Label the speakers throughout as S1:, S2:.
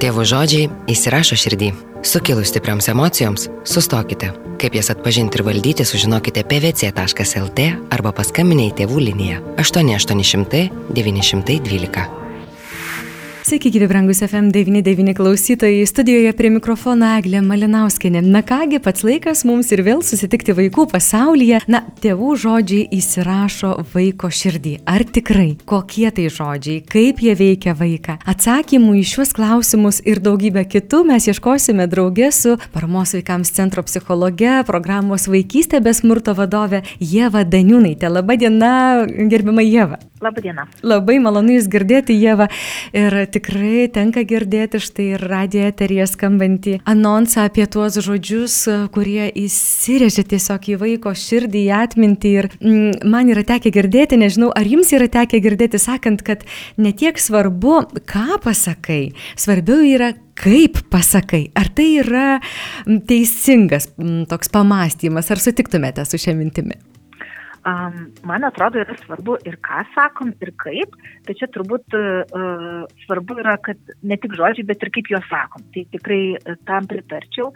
S1: Tėvų žodžiai įsirašo širdį. Sukilus stipriams emocijoms, sustokite. Kaip jas atpažinti ir valdyti, sužinokite pvc.lt arba paskambinę į tėvų liniją 8800 912.
S2: Sveiki, gyvi brangus FM99 klausytojai. Studijoje prie mikrofono Eglė Malinauskinė. Na kągi, pats laikas mums ir vėl susitikti vaikų pasaulyje. Na, tėvų žodžiai įsirašo vaiko širdį. Ar tikrai? Kokie tai žodžiai? Kaip jie veikia vaiką? Atsakymų į šiuos klausimus ir daugybę kitų mes ieškosime draugė su Paramos vaikams centro psichologe, programos vaikystė be smurto vadove Jėva Daniūnaitė. Labadiena, gerbima Jėva.
S3: Labadiena.
S2: Labai malonu Jūs girdėti, Jėva. Ir tikrai tenka girdėti štai ir radio eterija skambantį anonsą apie tuos žodžius, kurie įsirėžia tiesiog į vaiko širdį, į atmintį. Ir mm, man yra tekę girdėti, nežinau, ar Jums yra tekę girdėti, sakant, kad netiek svarbu, ką pasakai, svarbiau yra, kaip pasakai. Ar tai yra mm, teisingas mm, toks pamastymas, ar sutiktumėte su šia mintimi?
S3: Um, man atrodo, yra svarbu ir ką sakom, ir kaip, tai čia turbūt uh, svarbu yra, kad ne tik žodžiai, bet ir kaip juos sakom. Tai tikrai uh, tam pritarčiau.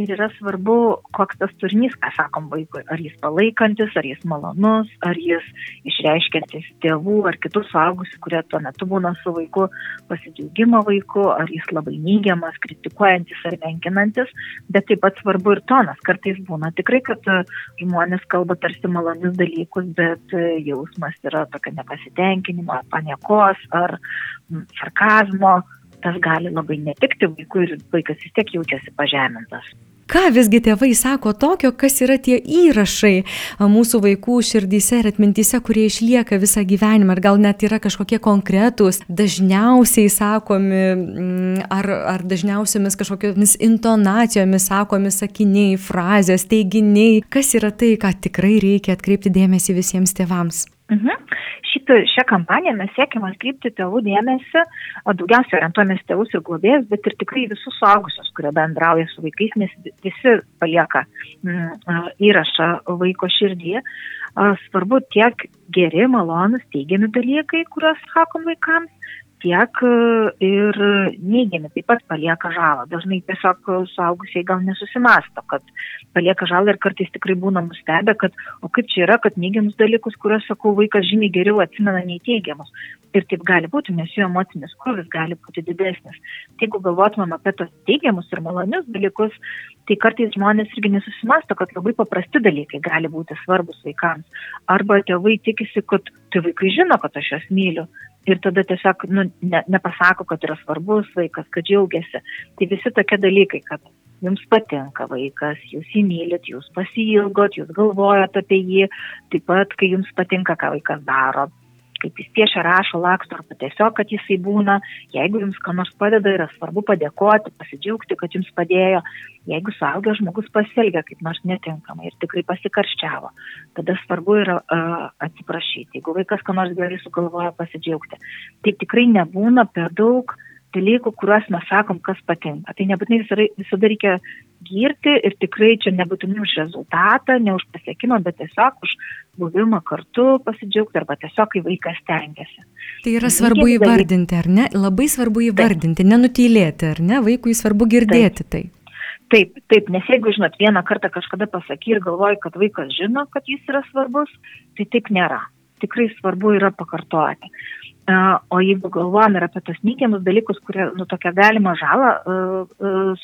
S3: Ir yra svarbu, koks tas turinys, ką sakom vaikui. Ar jis palaikantis, ar jis malonus, ar jis išreiškiantis tėvų ar kitų suaugusių, kurie tuo metu būna su vaiku, pasidžiaugimo vaiku, ar jis labai neigiamas, kritikuojantis ar menkinantis. Bet taip pat svarbu ir tonas. Kartais būna tikrai, kad žmonės kalba tarsi malonius dalykus dalykus, bet jausmas yra tokio nepasitenkinimo, paniekos ar sarkazmo, tas gali labai netikti vaikui ir vaikas vis tiek jaučiasi pažemintas.
S2: Ką visgi tėvai sako tokio, kas yra tie įrašai mūsų vaikų širdyse ir atmintyse, kurie išlieka visą gyvenimą, ar gal net yra kažkokie konkretūs, dažniausiai sakomi, ar, ar dažniausiamis kažkokiamis intonacijomis sakomi sakiniai, frazės, teiginiai, kas yra tai, ką tikrai reikia atkreipti dėmesį visiems tėvams.
S3: Mhm. Šitą, šią kampaniją mes siekime atkreipti tėvų dėmesį, daugiausiai orientuojamės tėvus ir globėjus, bet ir tikrai visus suaugusius, kurie bendrauja su vaikais, nes visi palieka mm, įrašą vaiko širdį. Svarbu tiek geri, malonus, teigiami dalykai, kuriuos sakom vaikams, tiek e, ir neigiami taip pat palieka žalą. Dažnai tiesiog suaugusiai gal nesusimasto, kad palieka žalą ir kartais tikrai būna nustebę, kad o kaip čia yra, kad neigiamus dalykus, kuriuos sakau, vaikas žymiai geriau atsimena nei teigiamus. Ir taip gali būti, nes jų emocinis krūvis gali būti didesnis. Tai jeigu galvotumėm apie tos teigiamus ir malonius dalykus, tai kartais žmonės irgi nesusimasto, kad labai paprasti dalykai gali būti svarbus vaikams. Arba tėvai tikisi, kad tai vaikai žino, kad aš juos myliu, ir tada tiesiog nu, ne, nepasako, kad yra svarbus vaikas, kad džiaugiasi. Tai visi tokie dalykai, kad jums patinka vaikas, jūs jį mylit, jūs pasilgot, jūs galvojat apie jį, taip pat, kai jums patinka, ką vaikas daro, kaip jis piešia, rašo, laksto, arba tiesiog, kad jisai būna. Jeigu jums ką nors padeda, yra svarbu padėkoti, pasidžiaugti, kad jums padėjo. Jeigu suaugęs žmogus pasielgia kaip nors netinkamai ir tikrai pasikarščiavo, tada svarbu yra uh, atsiprašyti. Jeigu vaikas ką nors gerai sugalvoja, pasidžiaugti. Taip tikrai nebūna per daug dalykų, kuriuos mes sakom, kas patinka. Tai nebūtinai visada, visada reikia girti ir tikrai čia nebūtinai už rezultatą, ne už pasiekimą, bet tiesiog už buvimą kartu pasidžiaugti arba tiesiog, kai vaikas tengiasi.
S2: Tai yra svarbu Lygiai įvardinti, ar ne? Labai svarbu įvardinti, taip. nenutylėti, ar ne? Vaikui svarbu girdėti taip. tai.
S3: Taip, taip, nes jeigu, žinot, vieną kartą kažkada pasaky ir galvoji, kad vaikas žino, kad jis yra svarbus, tai taip nėra. Tikrai svarbu yra pakartoti. O jeigu galvojam ir apie tos neigiamus dalykus, kurie nu, tokią galimą žalą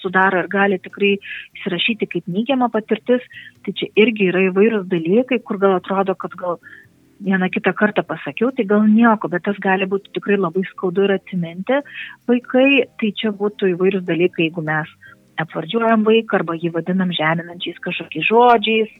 S3: sudaro ir gali tikrai įsirašyti kaip neigiama patirtis, tai čia irgi yra įvairūs dalykai, kur gal atrodo, kad gal vieną kitą kartą pasakiau, tai gal nieko, bet tas gali būti tikrai labai skaudu ir atsiminti. Vaikai, tai čia būtų įvairūs dalykai, jeigu mes apvardžiuojam vaiką arba jį vadinam žeminančiais kažkokiais žodžiais,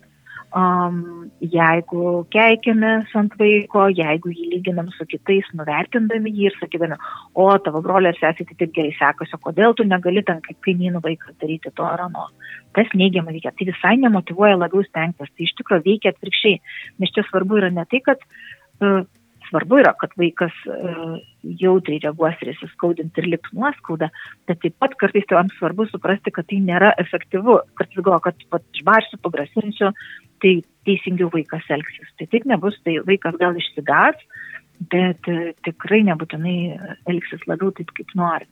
S3: um, jeigu keikiamės ant vaiko, jeigu jį lyginam su kitais, nuvertindami jį ir sakydami, o tavo broliai ir sesė tai taip gerai sekasi, kodėl tu negali ten kaip kaimynų vaikas daryti to ar ano. Tas neigiamai veikia, tai visai nemotivuoja labiau stengtis, tai iš tikrųjų veikia atvirkščiai, nes čia svarbu yra ne tai, kad uh, svarbu yra, kad vaikas uh, jautriai reaguos ir įsiskaudinti ir lips nuoskaudą, bet taip pat kartais tėvams svarbu suprasti, kad tai nėra efektyvu. Kartais galvo, kad išbarsiu, pagrasinsiu, tai teisingiau vaikas elgsis. Tai taip nebus, tai vaikas gal išsigas, bet uh, tikrai nebūtinai elgsis labiau taip, kaip nori.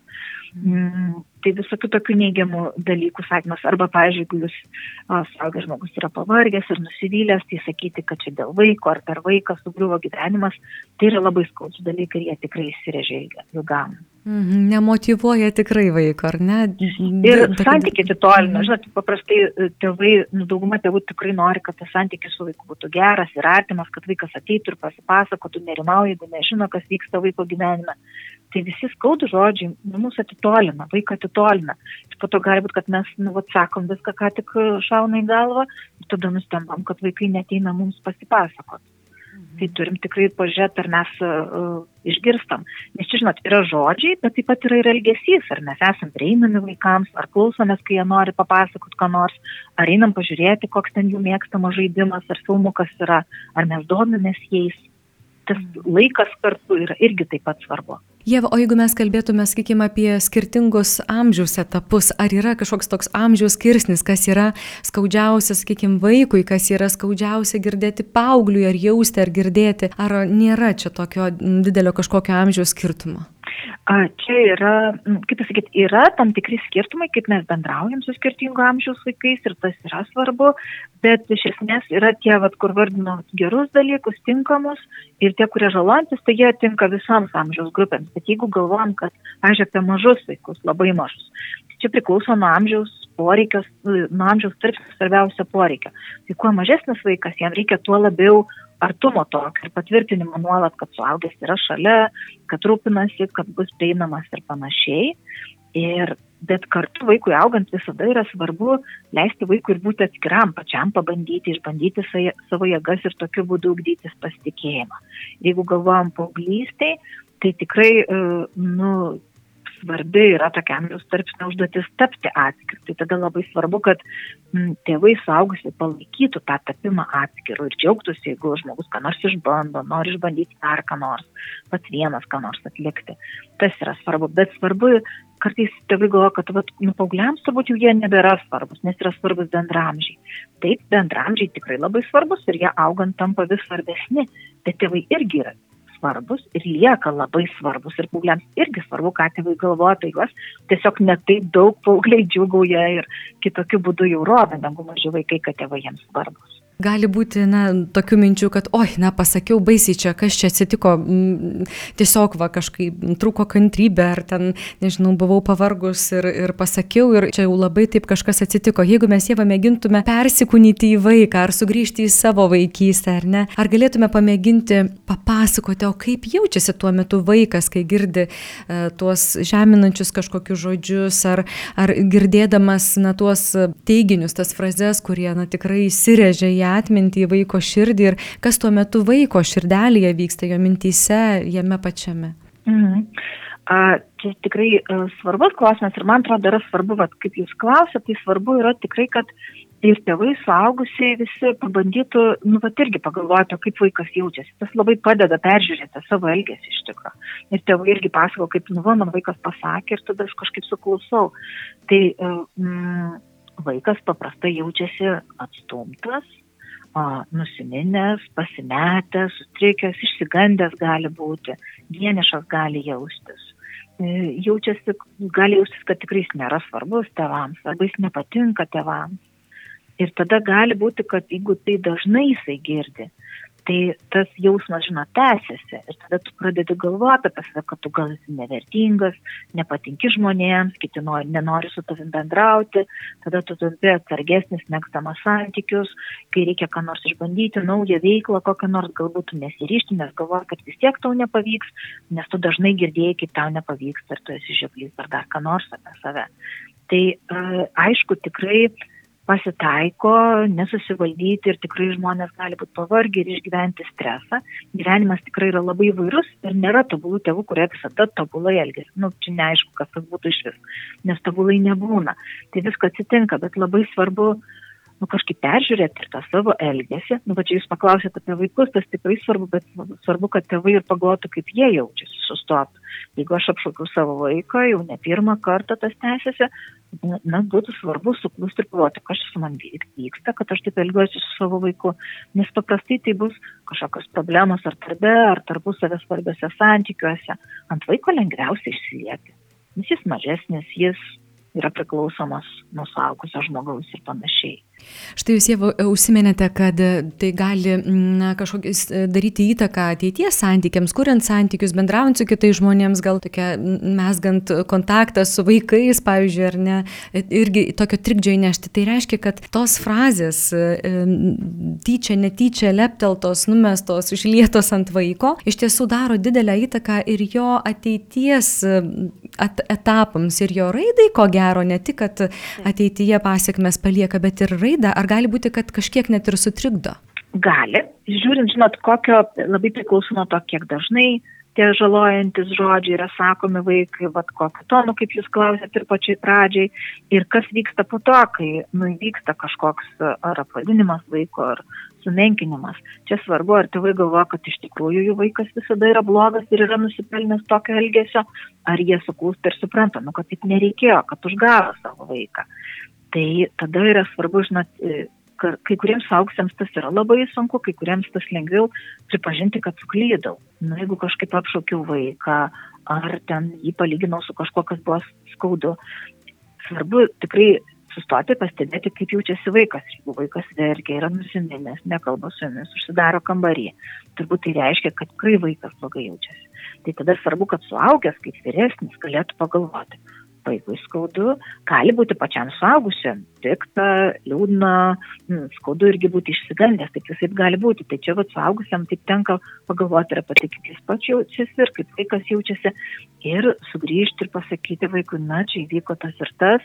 S3: Mm, tai visokių tokių neigiamų dalykų sakymas. Arba, pavyzdžiui, jeigu jūs suaugęs žmogus yra pavargęs ir nusivylęs, tai sakyti, kad čia dėl vaiko ar per vaiką sugriuvo gyvenimas, tai yra labai skaudus dalykai ir jie tikrai įsirežia ilgam.
S2: Mhm, nemotivuoja tikrai vaiko, ar ne?
S3: Ir santykiai atitolina. Mhm. Žinot, paprastai e, tėvai, nu, dauguma tėvų tikrai nori, kad tas santykis su vaiku būtų geras ir artimas, kad vaikas ateitų ir pasipasakotų, nerimauja, jeigu nežino, kas vyksta vaiko gyvenime. Tai visi skaudų žodžiai nu, mus atitolina, vaiką atitolina. Ir po to gali būti, kad mes, nu, vat, sakom viską, ką tik šauna į galvą, ir tada nustembam, kad vaikai neteina mums pasipasakoti. Tai turim tikrai pažiūrėti, ar mes uh, išgirstam. Nes čia, žinot, yra žodžiai, bet taip pat yra ir elgesys. Ar mes esam prieinami vaikams, ar klausomės, kai jie nori papasakoti ką nors, ar einam pažiūrėti, koks ten jų mėgstamas žaidimas, ar filmukas yra, ar mes domimės jais. Tas laikas kartu yra irgi taip pat svarbu.
S2: Jeva, o jeigu mes kalbėtume, sakykime, apie skirtingus amžiaus etapus, ar yra kažkoks toks amžiaus skirsnis, kas yra skaudžiausia, sakykime, vaikui, kas yra skaudžiausia girdėti paaugliui, ar jausti, ar girdėti, ar nėra čia tokio didelio kažkokio amžiaus skirtumo?
S3: Čia yra, kaip pasakyti, yra tam tikri skirtumai, kaip mes bendraujam su skirtingo amžiaus vaikais ir tas yra svarbu, bet iš esmės yra tie, vat, kur vardino gerus dalykus, tinkamus ir tie, kurie žalojantis, tai jie tinka visoms amžiaus grupėms. Bet jeigu galvojam, kad, pažiūrėjau, apie mažus vaikus, labai mažus, tai čia priklauso nuo amžiaus poreikios, nuo amžiaus tarp svarbiausio poreikio. Tai kuo mažesnis vaikas, jam reikia tuo labiau artumo tokio ir patvirtinimo nuolat, kad suaugęs yra šalia, kad rūpinasi, kad bus prieinamas ir panašiai. Ir, bet kartu vaikui augant visada yra svarbu leisti vaikui ir būti atskiram, pačiam pabandyti, išbandyti savo jėgas ir tokiu būdu ugdytis pasitikėjimą. Jeigu galvojam paauglystai, tai tikrai, e, nu, svarbi yra tokia amžiaus tarpsnio užduotis tapti atskiru. Tai tada labai svarbu, kad m, tėvai saugusiai palaikytų tą tapimą atskiru ir džiaugtųsi, jeigu žmogus ką nors išbando, nori išbandyti dar ką nors, pats vienas ką nors atlikti. Tas yra svarbu, bet svarbu, kartais tėvai galvoja, kad vat, nu, paaugliams turbūt jau jie nebėra svarbus, nes yra svarbus bendramžiai. Taip, bendramžiai tikrai labai svarbus ir jie augant tampa vis svarbesni, bet tėvai irgi yra svarbus ir lieka labai svarbus. Ir paaugliams irgi svarbu, ką tėvai galvoja apie juos. Tiesiog netaip daug paaugliai džiugauja ir kitokiu būdu jau rodo, negu maži vaikai, kad tėvai jiems svarbus.
S2: Gali būti, na, tokių minčių, kad, oi, na, pasakiau baisiai čia, kas čia atsitiko, m, tiesiog va kažkaip trūko kantrybė, ar ten, nežinau, buvau pavargus ir, ir pasakiau, ir čia jau labai taip kažkas atsitiko. Jeigu mes jėvą mėgintume persikūnyti į vaiką, ar sugrįžti į savo vaikystę, ar ne, ar galėtume pamėginti papasakoti, o kaip jaučiasi tuo metu vaikas, kai girdi e, tuos žeminančius kažkokius žodžius, ar, ar girdėdamas, na, tuos teiginius, tas frazes, kurie, na, tikrai įsirežia į atmintį, į vaiko širdį ir kas tuo metu vaiko širdelėje vyksta, jo mintyse, jame pačiame.
S3: Mhm. A, čia tikrai a, e, svarbus klausimas ir man atrodo yra svarbu, vat, kaip jūs klausėte, tai svarbu yra tikrai, kad ir tėvai, suaugusiai visi pabandytų, nu, va, irgi pagalvoti, kaip vaikas jaučiasi. Tas labai padeda peržiūrėti savo elgesį iš tikrųjų. Ir tėvai irgi pasako, kaip, nu, va, man vaikas pasakė ir tada aš kažkaip suklausau. Tai mm, vaikas paprastai jaučiasi atstumtas, nusiminęs, pasimetęs, sutrikęs, išsigandęs gali būti, vienišas gali jaustis. E, jaučiasi, gali jaustis, kad tikrai jis nėra svarbus tevams, arba jis nepatinka tevams. Ir tada gali būti, kad jeigu tai dažnai jisai girdi, tai tas jausmas, žinot, tęsiasi ir tada tu pradedi galvoti apie save, kad tu gal esi nevertingas, nepatinki žmonėms, kiti nori, nenori su tavim bendrauti, tada tu tampi atsargesnis, mėgstamas santykius, kai reikia ką nors išbandyti, naują veiklą, kokią nors galbūt tu nesiryšti, nes galvoji, kad vis tiek tau nepavyks, nes tu dažnai girdėjai, kaip tau nepavyks, ar tu esi žioplys, ar dar ką nors apie save. Tai aišku, tikrai pasitaiko nesusivaldyti ir tikrai žmonės gali būti pavargę ir išgyventi stresą. Gyvenimas tikrai yra labai vairus ir nėra tobulų tėvų, kurie visada tobulai elgesi. Nu, čia neaišku, kas tas būtų iš vis, nes tobulai nebūna. Tai visko atsitinka, bet labai svarbu nu, kažkaip peržiūrėti ir tą savo elgesį. Nu, va čia jūs paklausėte apie vaikus, tas tikrai svarbu, bet svarbu, kad tėvai ir pagalvotų, kaip jie jaučiasi, sustotų. Jeigu aš apšaukiu savo vaiką, jau ne pirmą kartą tas tęsiasi, na, būtų svarbu suklusti ir pagalvoti, kas su man vyksta, kad aš taip elgiuosi su savo vaiku, nes paprastai tai bus kažkokios problemos ar darbe, ar tarpusavės svarbiose santykiuose. Ant vaiko lengviausia išsilieti, nes jis mažesnis, jis yra priklausomas nuo suaugusio žmogaus ir panašiai.
S2: Štai jūs jau užsiminėte, kad tai gali na, kažkokius e, daryti įtaką ateities santykiams, kuriant santykius, bendraujant su kitais žmonėms, gal tokia mesgant kontaktą su vaikais, pavyzdžiui, ar ne, e, irgi tokio trikdžio įnešti. Tai reiškia, kad tos frazės e, tyčia, netyčia, lepteltos, numestos, išlietos ant vaiko, iš tiesų daro didelę įtaką ir jo ateities etapams, ir jo raidai, ko gero, ne tik, kad ateityje pasiekmes palieka, bet ir raidą, ar gali būti, kad kažkiek net ir sutrikdo?
S3: Gali. Žiūrint, žinot, kokio labai priklauso nuo to, kiek dažnai tie žalojantis žodžiai yra sakomi vaikai, vad kokiu tonu, kaip jūs klausėt ir pačiai pradžiai, ir kas vyksta po to, kai nuvyksta kažkoks ar apvadinimas vaiko, ar sumenkinimas. Čia svarbu, ar tėvai galvoja, kad iš tikrųjų jų vaikas visada yra blogas ir yra nusipelnęs tokio elgesio, ar jie suklūsta ir supranta, nu, kad taip nereikėjo, kad užgavo savo vaiką tai tada yra svarbu, žinot, e, kai kuriems auksiems tas yra labai sunku, kai kuriems tas lengviau pripažinti, kad suklydau. Na, jeigu kažkaip apšaukiau vaiką, ar ten jį palyginau su kažkuo, kas buvo skaudu, svarbu tikrai sustoti, pastebėti, kaip jaučiasi vaikas. Jeigu vaikas verkia, yra nusiminęs, nekalba su jumis, užsidaro kambarį, turbūt tai reiškia, kad tikrai vaikas blogai jaučiasi. Tai tada svarbu, kad suaugęs, kaip vyresnis, galėtų pagalvoti, vaikui skaudu, gali būti pačiam suaugusiam, pikta, liūdna, mm, skaudu irgi būti išsigandęs, taip visai gali būti. Tai čia vad suaugusiam taip tenka pagalvoti ir apie tai, kaip jis pats jaučiasi ir kaip vaikas jaučiasi ir sugrįžti ir pasakyti vaikui, na, čia įvyko tas ir tas,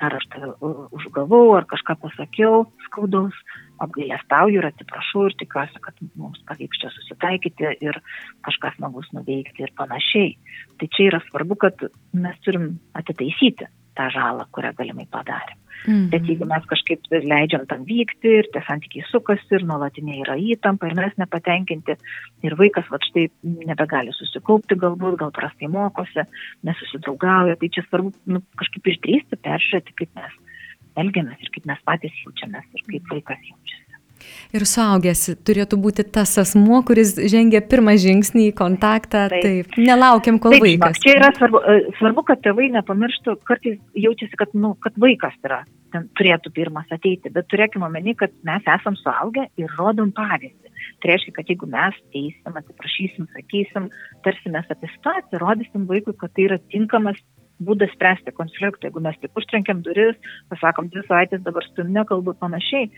S3: ar aš tave užgavau, ar kažką pasakiau skaudaus, apgailestauju ir atsiprašau ir tikiuosi, kad mums pavyks čia susitaikyti ir kažkas smagus nuveikti ir panašiai. Tai čia yra svarbu, kad mes turim atitaisyti tą žalą, kurią galimai padarėm. Mm. Bet jeigu mes kažkaip leidžiam tam vykti ir tie santykiai sukasi ir nuolatinė yra įtampa ir mes nepatenkinti ir vaikas va štai nebegali susikaupti galbūt, gal prastai mokosi, nesusidraugauja, tai čia svarbu nu, kažkaip išdrįsti, peržiūrėti, kaip mes elgiamės ir kaip mes patys jaučiamės ir kaip vaikas jaučiasi.
S2: Ir suaugęs turėtų būti tas asmuo, kuris žengia pirmą žingsnį į kontaktą. Taip, taip nelaukiam, kol taip, vaikas.
S3: Čia yra svarbu, e, svarbu, kad tėvai nepamirštų, kartais jaučiasi, kad, nu, kad vaikas yra, ten turėtų pirmas ateiti, bet turėkime omeny, kad mes esam suaugę ir rodom pavyzdį. Tai reiškia, kad jeigu mes eisim, atsiprašysim, sakysim, tarsimės apie situaciją, rodysim vaikui, kad tai yra tinkamas būdas spręsti konfliktą. Jeigu mes tik užtrenkiam duris, pasakom dvi savaitės dabar tavim nekalbu panašiai,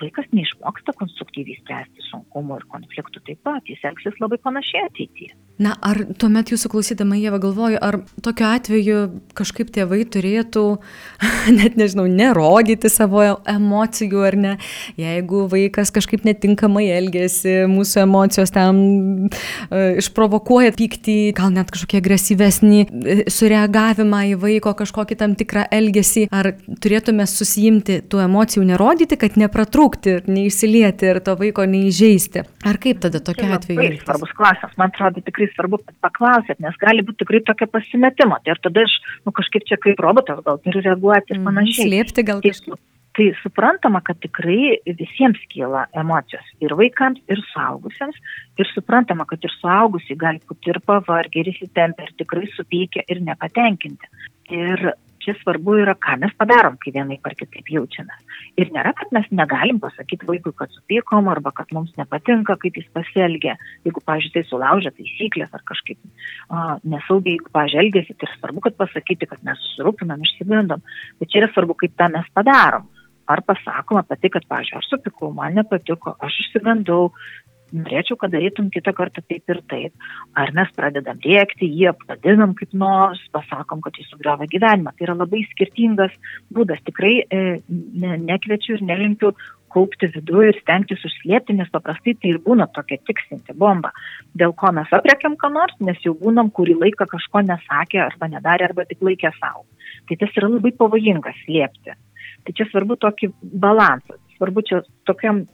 S3: vaikas neišmoksta konstruktyviai spręsti sunkumų ir konfliktų taip pat, jis elgsis labai panašiai ateityje.
S2: Na, ar tuomet jūsų klausydama Jėva galvoju, ar tokiu atveju kažkaip tėvai turėtų, net nežinau, nerodyti savo emocijų ar ne, jeigu vaikas kažkaip netinkamai elgesi, mūsų emocijos ten uh, išprovokuoja pyktį, gal net kažkokį agresyvesnį uh, sureagavimą į vaiko kažkokį tam tikrą elgesį, ar turėtume susijimti tų emocijų nerodyti, kad nepratrūkti, neįsilieti ir to vaiko neįžeisti. Ar kaip tada tokia atveju?
S3: Tai svarbus klausimas, man atrodo tikrai svarbu, kad paklausėt, nes gali būti tikrai tokia pasimetimo. Tai ir tada aš nu, kažkaip čia kaip robotas gal turiu reaguoti ir mhm, panašiai.
S2: Slėpti gal
S3: tai kažkaip. Tai suprantama, kad tikrai visiems kyla emocijos ir vaikams, ir suaugusiems. Ir suprantama, kad ir suaugusiai gali būti ir pavargę, ir įsitempę, ir tikrai supykę, ir nepatenkinti. Ir čia svarbu yra, ką mes padarom, kai vienai par kitaip jaučiamės. Ir nėra, kad mes negalim pasakyti vaikui, kad supykom arba kad mums nepatinka, kaip jis pasielgia. Jeigu, pažiūrėjau, tai sulaužė taisyklės ar kažkaip a, nesaugiai, jeigu, pažiūrėjau, elgėsi, tai svarbu, kad pasakyti, kad mes susirūpinam, išsigandom. Bet čia yra svarbu, kaip tą mes padarom. Ar pasakom apie tai, kad, pažiūrėjau, aš supykau, man nepatiko, aš išsigandau, norėčiau, kad darytum kitą kartą taip ir taip. Ar mes pradedam rėkti, jį apvadinam kaip nors, pasakom, kad jis sugriovė gyvenimą. Tai yra labai skirtingas būdas. Tikrai e, ne, nekviečiu ir nelinkiu kaupti viduje ir stengtis užslėpti, nes paprastai tai ir būna tokia tiksinti bomba. Dėl ko mes apriekiam ką nors, nes jau būnam kurį laiką kažko nesakė arba nedarė arba tik laikė savo. Tai tas yra labai pavojinga slėpti. Tai čia svarbu tokį balansą. Svarbu čia tokiam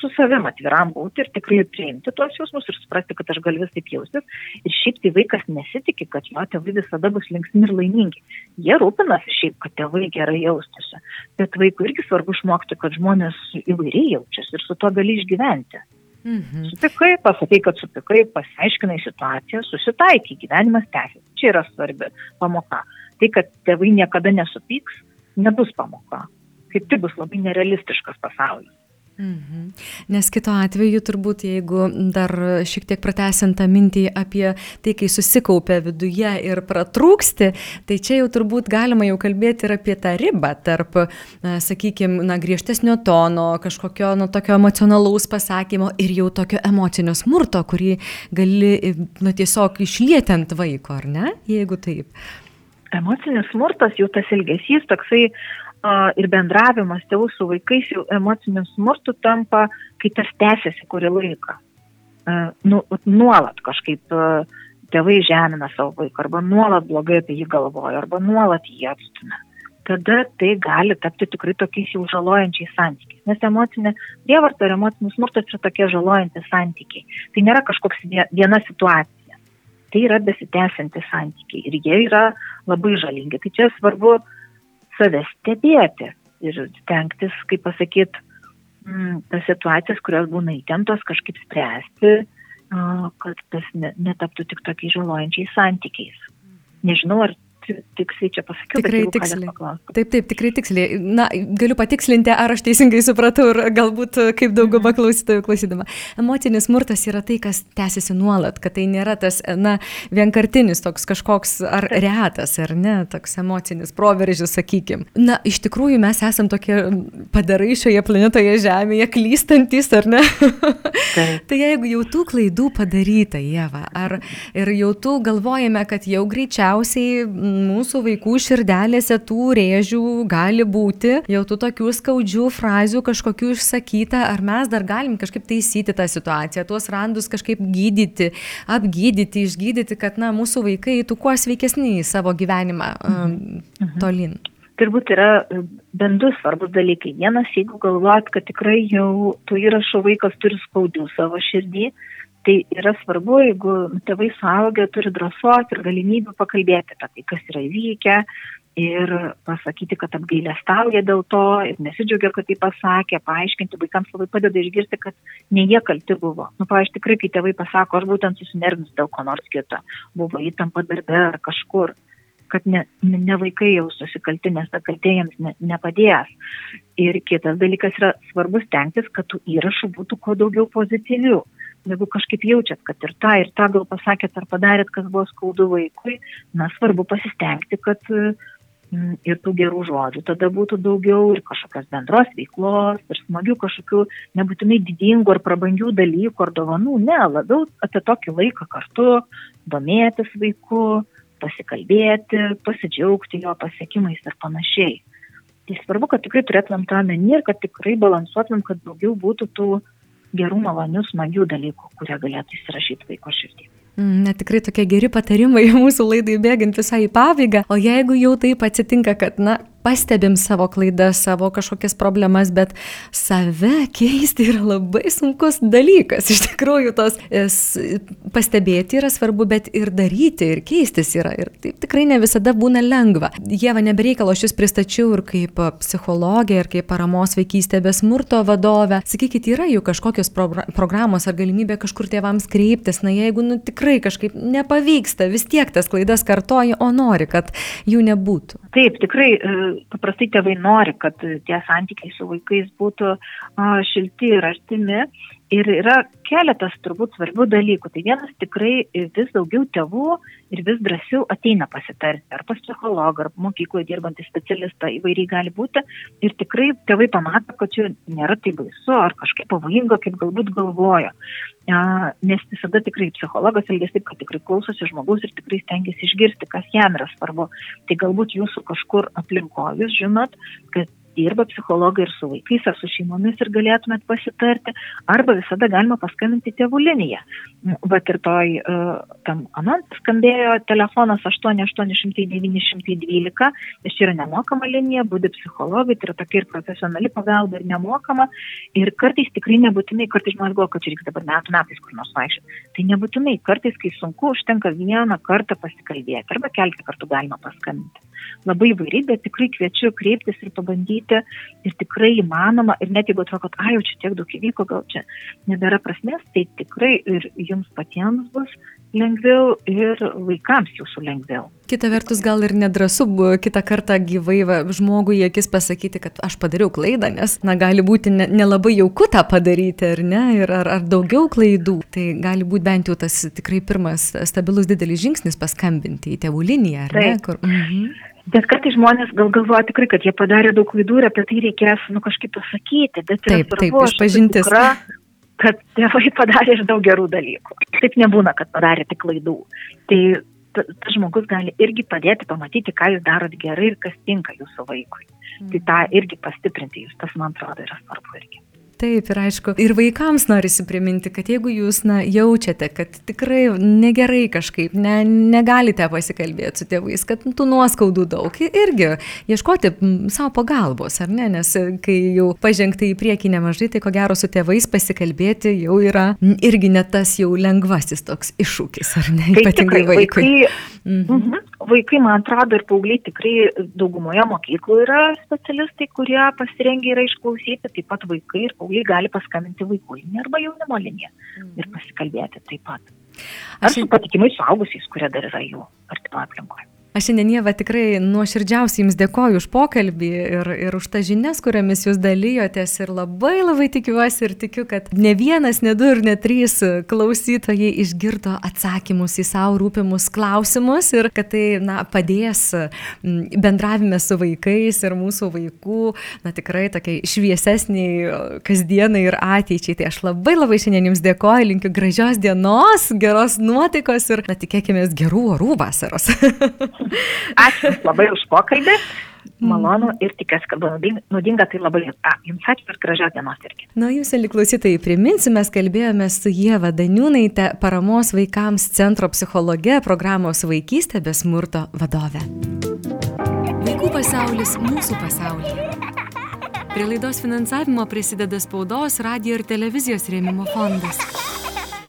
S3: su savim atviram būti ir tikrai priimti tuos jausmus ir suprasti, kad aš galiu vis taip jaustis. Ir šiaip tai vaikas nesitikė, kad jo tėvai visada bus linksmi ir laimingi. Jie rūpinasi šiaip, kad tėvai gerai jaustųsi. Bet vaikui irgi svarbu išmokti, kad žmonės įvairiai jaučiasi ir su to gali išgyventi. Mhm. Sutikai, pasakai, kad sutikai, pasiaiškinai situaciją, susitaikai, gyvenimas tęsiasi. Čia yra svarbi pamoka. Tai, kad tėvai niekada nesupyks, nebus pamoka. Kaip tai bus labai nerealistiškas pasaulis.
S2: Mhm. Nes kito atveju turbūt, jeigu dar šiek tiek pratesiant tą mintį apie tai, kai susikaupia viduje ir pratrūksti, tai čia jau turbūt galima jau kalbėti ir apie tą ribą tarp, sakykime, na, griežtesnio tono, kažkokio, nu, tokio emocionalaus pasakymo ir jau tokio emocinio smurto, kurį gali, na, tiesiog išlieti ant vaiko, ar ne, jeigu taip.
S3: Emocinis smurtas, jau tas ilgesys, toksai ir bendravimas tėvų su vaikais jau emociniu smurtu tampa, kai tas tęsiasi kurį laiką. Nu, nuolat kažkaip tėvai žemina savo vaiką, arba nuolat blogai apie jį galvoja, arba nuolat jį atstumia. Tada tai gali tapti tikrai tokiais jau žalojančiais santykiais. Nes emocinė prievarta ir emocinis smurtas yra tokie žalojantis santykiai. Tai nėra kažkoks viena situacija. Tai yra besitęsiantys santykiai ir jie yra labai žalingi. Tai čia svarbu save stebėti ir stengtis, kaip pasakyt, mm, tas situacijas, kurios būna įtemptos, kažkaip spręsti, kad tas netaptų tik tokiais žalojančiais santykiais. Nežinau, ar tiksliai čia pasakiau.
S2: Tikrai tiksliai. Taip, taip, tikrai tiksliai. Na, galiu patikslinti, ar aš teisingai supratau ir galbūt kaip dauguma mhm. klausytojų klausydama. Emocinis smurtas yra tai, kas tęsiasi nuolat, kad tai nėra tas, na, vienkartinis toks kažkoks ar retas, ar ne, toks emocinis proveržis, sakykim. Na, iš tikrųjų mes esam tokie padarai šioje planetoje Žemėje, klystantis, ar ne? tai jeigu jau tų klaidų padaryta, Jėva, ar ir jau tu galvojame, kad jau greičiausiai mūsų vaikų širdelėse tų rėžių gali būti, jau tų tokių skaudžių frazių kažkokių išsakyta, ar mes dar galim kažkaip taisyti tą situaciją, tuos randus kažkaip gydyti, apgydyti, išgydyti, kad na, mūsų vaikai eitų kuo sveikesnį į savo gyvenimą um, mhm. tolin.
S3: Turbūt yra e, bent du svarbus dalykai. Vienas, jeigu galvojat, kad tikrai jau tų įrašų vaikas turi skaudžių savo širdį, Tai yra svarbu, jeigu tėvai suaugę turi drąsos ir galimybių pakalbėti apie tai, kas yra įvykę ir pasakyti, kad apgailę stauja dėl to ir nesidžiaugia, kad tai pasakė, paaiškinti vaikams labai padeda išgirsti, kad ne jie kalti buvo. Nu, paaiškiai, tikrai, kai tėvai pasako, aš būtent susinervinus dėl ko nors kito, buvo įtampa darbe ar kažkur kad ne, ne vaikai jaustųsi kalti, nes ta kaltė jiems ne, nepadės. Ir kitas dalykas yra svarbus tenktis, kad tų įrašų būtų kuo daugiau pozityvių jeigu kažkaip jaučiat, kad ir tą, ir tą gal pasakėt ar padarėt, kas buvo skaudu vaikui, na svarbu pasistengti, kad mm, ir tų gerų žodžių tada būtų daugiau ir kažkokios bendros veiklos, ir smagių kažkokių nebūtinai didingų ar prabangių dalykų ar dovanų, ne, labiau apie tokį laiką kartu, domėtis vaiku, pasikalbėti, pasidžiaugti jo pasiekimais ir panašiai. Tai svarbu, kad tikrai turėtumėm tą menį ir kad tikrai balansuotumėm, kad daugiau būtų tų gerų, malonių, smagių dalykų, kurie galėtų įsirašyti vaiko širdį.
S2: Mm, na, tikrai tokie geri patarimai mūsų laidai bėgant visai į pabaigą. O jeigu jau taip atsitinka, kad, na, pastebim savo klaidas, savo kažkokias problemas, bet save keisti yra labai sunkus dalykas. Iš tikrųjų, tos pastebėti yra svarbu, bet ir daryti, ir keistis yra. Ir tai tikrai ne visada būna lengva. Jėva nebereikalo aš jūs pristačiau ir kaip psichologė, ir kaip paramos vaikystė be smurto vadovė. Sakykit, yra jų kažkokios pro programos ar galimybė kažkur tėvams kreiptis. Na, jeigu nu, tikrai kažkaip nepavyksta, vis tiek tas klaidas kartoji, o nori, kad jų nebūtų.
S3: Taip, tikrai paprastai tėvai nori, kad tie santykiai su vaikais būtų šilti ir artimi Ir yra keletas turbūt svarbių dalykų. Tai vienas tikrai vis daugiau tėvų ir vis drąsiau ateina pasitarti, ar pas psichologą, ar mokykloje dirbantį specialistą įvairiai gali būti. Ir tikrai tėvai pamato, kad čia nėra tai baisu, ar kažkaip pavojinga, kaip galbūt galvoja. Nes visada tikrai psichologas elgesi taip, kad tikrai klausosi žmogus ir tikrai stengiasi išgirsti, kas jam yra svarbu. Tai galbūt jūsų kažkur aplinkoje jūs žinot, kad dirba psichologai ir su vaikais ar su šeimomis ir galėtumėt pasitarti, arba visada galima paskambinti tėvų liniją. Vat ir toj, uh, tam anant skambėjo telefonas 8800-912, nes čia yra nemokama linija, būdi psichologai, tai yra tokia ir profesionali pagalba ir nemokama. Ir kartais tikrai nebūtinai, kartais žmonės galvoja, kad čia reikia dabar metų metais kur nors vaikščioti. Tai nebūtinai, kartais, kai sunku, užtenka vieną kartą pasikalbėti arba kelti kartų galima paskambinti. Labai įvairiai, bet tikrai kviečiu kreiptis ir pabandyti daryti ir tikrai įmanoma ir net jeigu atrodo, kad, ai, jau čia tiek daug įvyko, gal čia nebėra prasmės, tai tikrai ir jums patiems bus lengviau ir vaikams jūsų lengviau.
S2: Kita vertus, gal ir nedrasu kitą kartą gyvai va, žmogui į akis pasakyti, kad aš padariau klaidą, nes, na, gali būti nelabai ne jauku tą padaryti, ar ne, ir ar, ar daugiau klaidų. Tai gali būti bent jau tas tikrai pirmas stabilus didelis žingsnis paskambinti į tėvų liniją, ar Taip. ne? Kur, mhm.
S3: Bet kartai žmonės gal galvoja tikrai, kad jie padarė daug klaidų ir apie tai reikės, nu, kažkaip pasakyti. Bet
S2: taip, taip, išpažintis. Tikra,
S3: kad tėvai padarė ir daug gerų dalykų. Taip nebūna, kad padarė tik klaidų. Tai tas žmogus gali irgi padėti pamatyti, ką jūs darot gerai ir kas tinka jūsų vaikui. Mm. Tai tą irgi pastiprinti jūs, tas man atrodo yra svarbu irgi.
S2: Taip, ir aišku, ir vaikams norisi priminti, kad jeigu jūs na, jaučiate, kad tikrai negerai kažkaip, ne, negalite pasikalbėti su tėvais, kad tų nuoskaudų daug, irgi ieškoti savo pagalbos, ar ne, nes kai jau pažengta į priekį nemažai, tai ko gero su tėvais pasikalbėti jau yra irgi net tas jau lengvasis toks iššūkis, ar ne,
S3: tai ypatingai tikrai, vaikui. Vaikai, mhm. Mhm, vaikai, man atrodo, ir paaugliai tikrai daugumoje mokyklų yra specialistai, kurie pasirengia yra išklausyti, taip pat vaikai ir paaugliai paaugliai gali paskambinti vaikų liniją arba jaunimo liniją mhm. ir pasikalbėti taip pat. Ar su patikimai suaugusiais, kurie dar yra jų artimo aplinkoje.
S2: Aš šiandien Jėva tikrai nuoširdžiausiai Jums dėkoju už pokalbį ir, ir už tą žinias, kuriamis Jūs dalyjotės ir labai labai tikiuosi ir tikiu, kad ne vienas, ne du ir ne trys klausytojai išgirdo atsakymus į savo rūpimus klausimus ir kad tai na, padės bendravime su vaikais ir mūsų vaikų, na tikrai tokiai šviesesniai kasdienai ir ateičiai. Tai aš labai labai šiandien Jums dėkoju, linkiu gražios dienos, geros nuotaikos ir, na tikėkime, gerų orų vasaros.
S3: Ačiū labai už pokalbį. Malonu ir tikiuosi, kad buvo naudinga, tai labai a, jums ačiū ir gražios dienos irgi.
S2: Na, jūs, liklausytojai, priminsiu, mes kalbėjome su Jėva Daniūnaitė, paramos vaikams centro psichologe, programos vaikystė be smurto vadove. Vaikų pasaulis mūsų pasaulyje. Prie laidos finansavimo prisideda spaudos, radio ir televizijos rėmimo fondas.